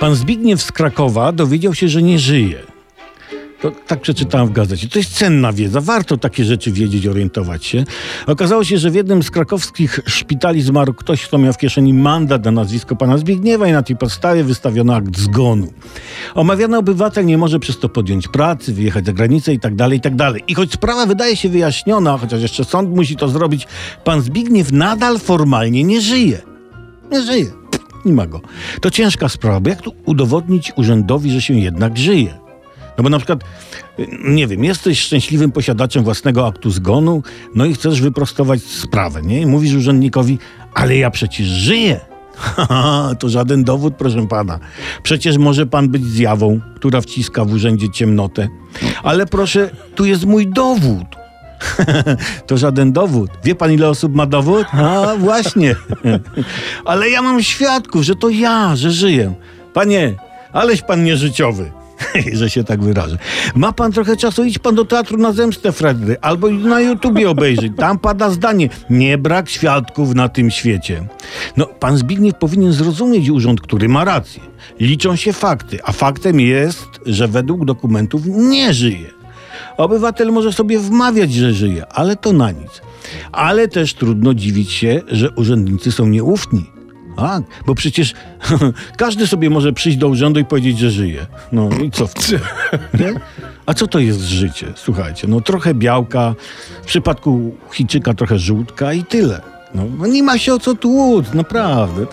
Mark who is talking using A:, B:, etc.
A: Pan Zbigniew z Krakowa dowiedział się, że nie żyje. To, tak przeczytałem w gazecie. To jest cenna wiedza. Warto takie rzeczy wiedzieć, orientować się. Okazało się, że w jednym z krakowskich szpitali zmarł ktoś, kto miał w kieszeni mandat na nazwisko pana Zbigniewa i na tej podstawie wystawiono akt zgonu. Omawiany obywatel nie może przez to podjąć pracy, wyjechać za granicę i tak dalej, i tak. I choć sprawa wydaje się wyjaśniona, chociaż jeszcze sąd musi to zrobić, pan Zbigniew nadal formalnie nie żyje. Nie żyje. Nie ma go. To ciężka sprawa, bo jak tu udowodnić urzędowi, że się jednak żyje? No bo na przykład, y, nie wiem, jesteś szczęśliwym posiadaczem własnego aktu zgonu, no i chcesz wyprostować sprawę, nie? I mówisz urzędnikowi, ale ja przecież żyję. To żaden dowód, proszę pana. Przecież może pan być zjawą, która wciska w urzędzie ciemnotę. Ale proszę, tu jest mój dowód. to żaden dowód. Wie pan, ile osób ma dowód? A, właśnie. Ale ja mam świadków, że to ja, że żyję. Panie, aleś pan nieżyciowy. że się tak wyrażę. Ma pan trochę czasu, idź pan do teatru na zemstę Fredry, albo na YouTubie obejrzeć. Tam pada zdanie, nie brak świadków na tym świecie. No, pan Zbigniew powinien zrozumieć urząd, który ma rację. Liczą się fakty, a faktem jest, że według dokumentów nie żyje. Obywatel może sobie wmawiać, że żyje, ale to na nic. Ale też trudno dziwić się, że urzędnicy są nieufni. Tak, bo przecież każdy sobie może przyjść do urzędu i powiedzieć, że żyje. No i co w tym? Nie? A co to jest życie? Słuchajcie, no trochę białka, w przypadku Chińczyka trochę żółtka i tyle. No, no nie ma się o co tłuc, naprawdę.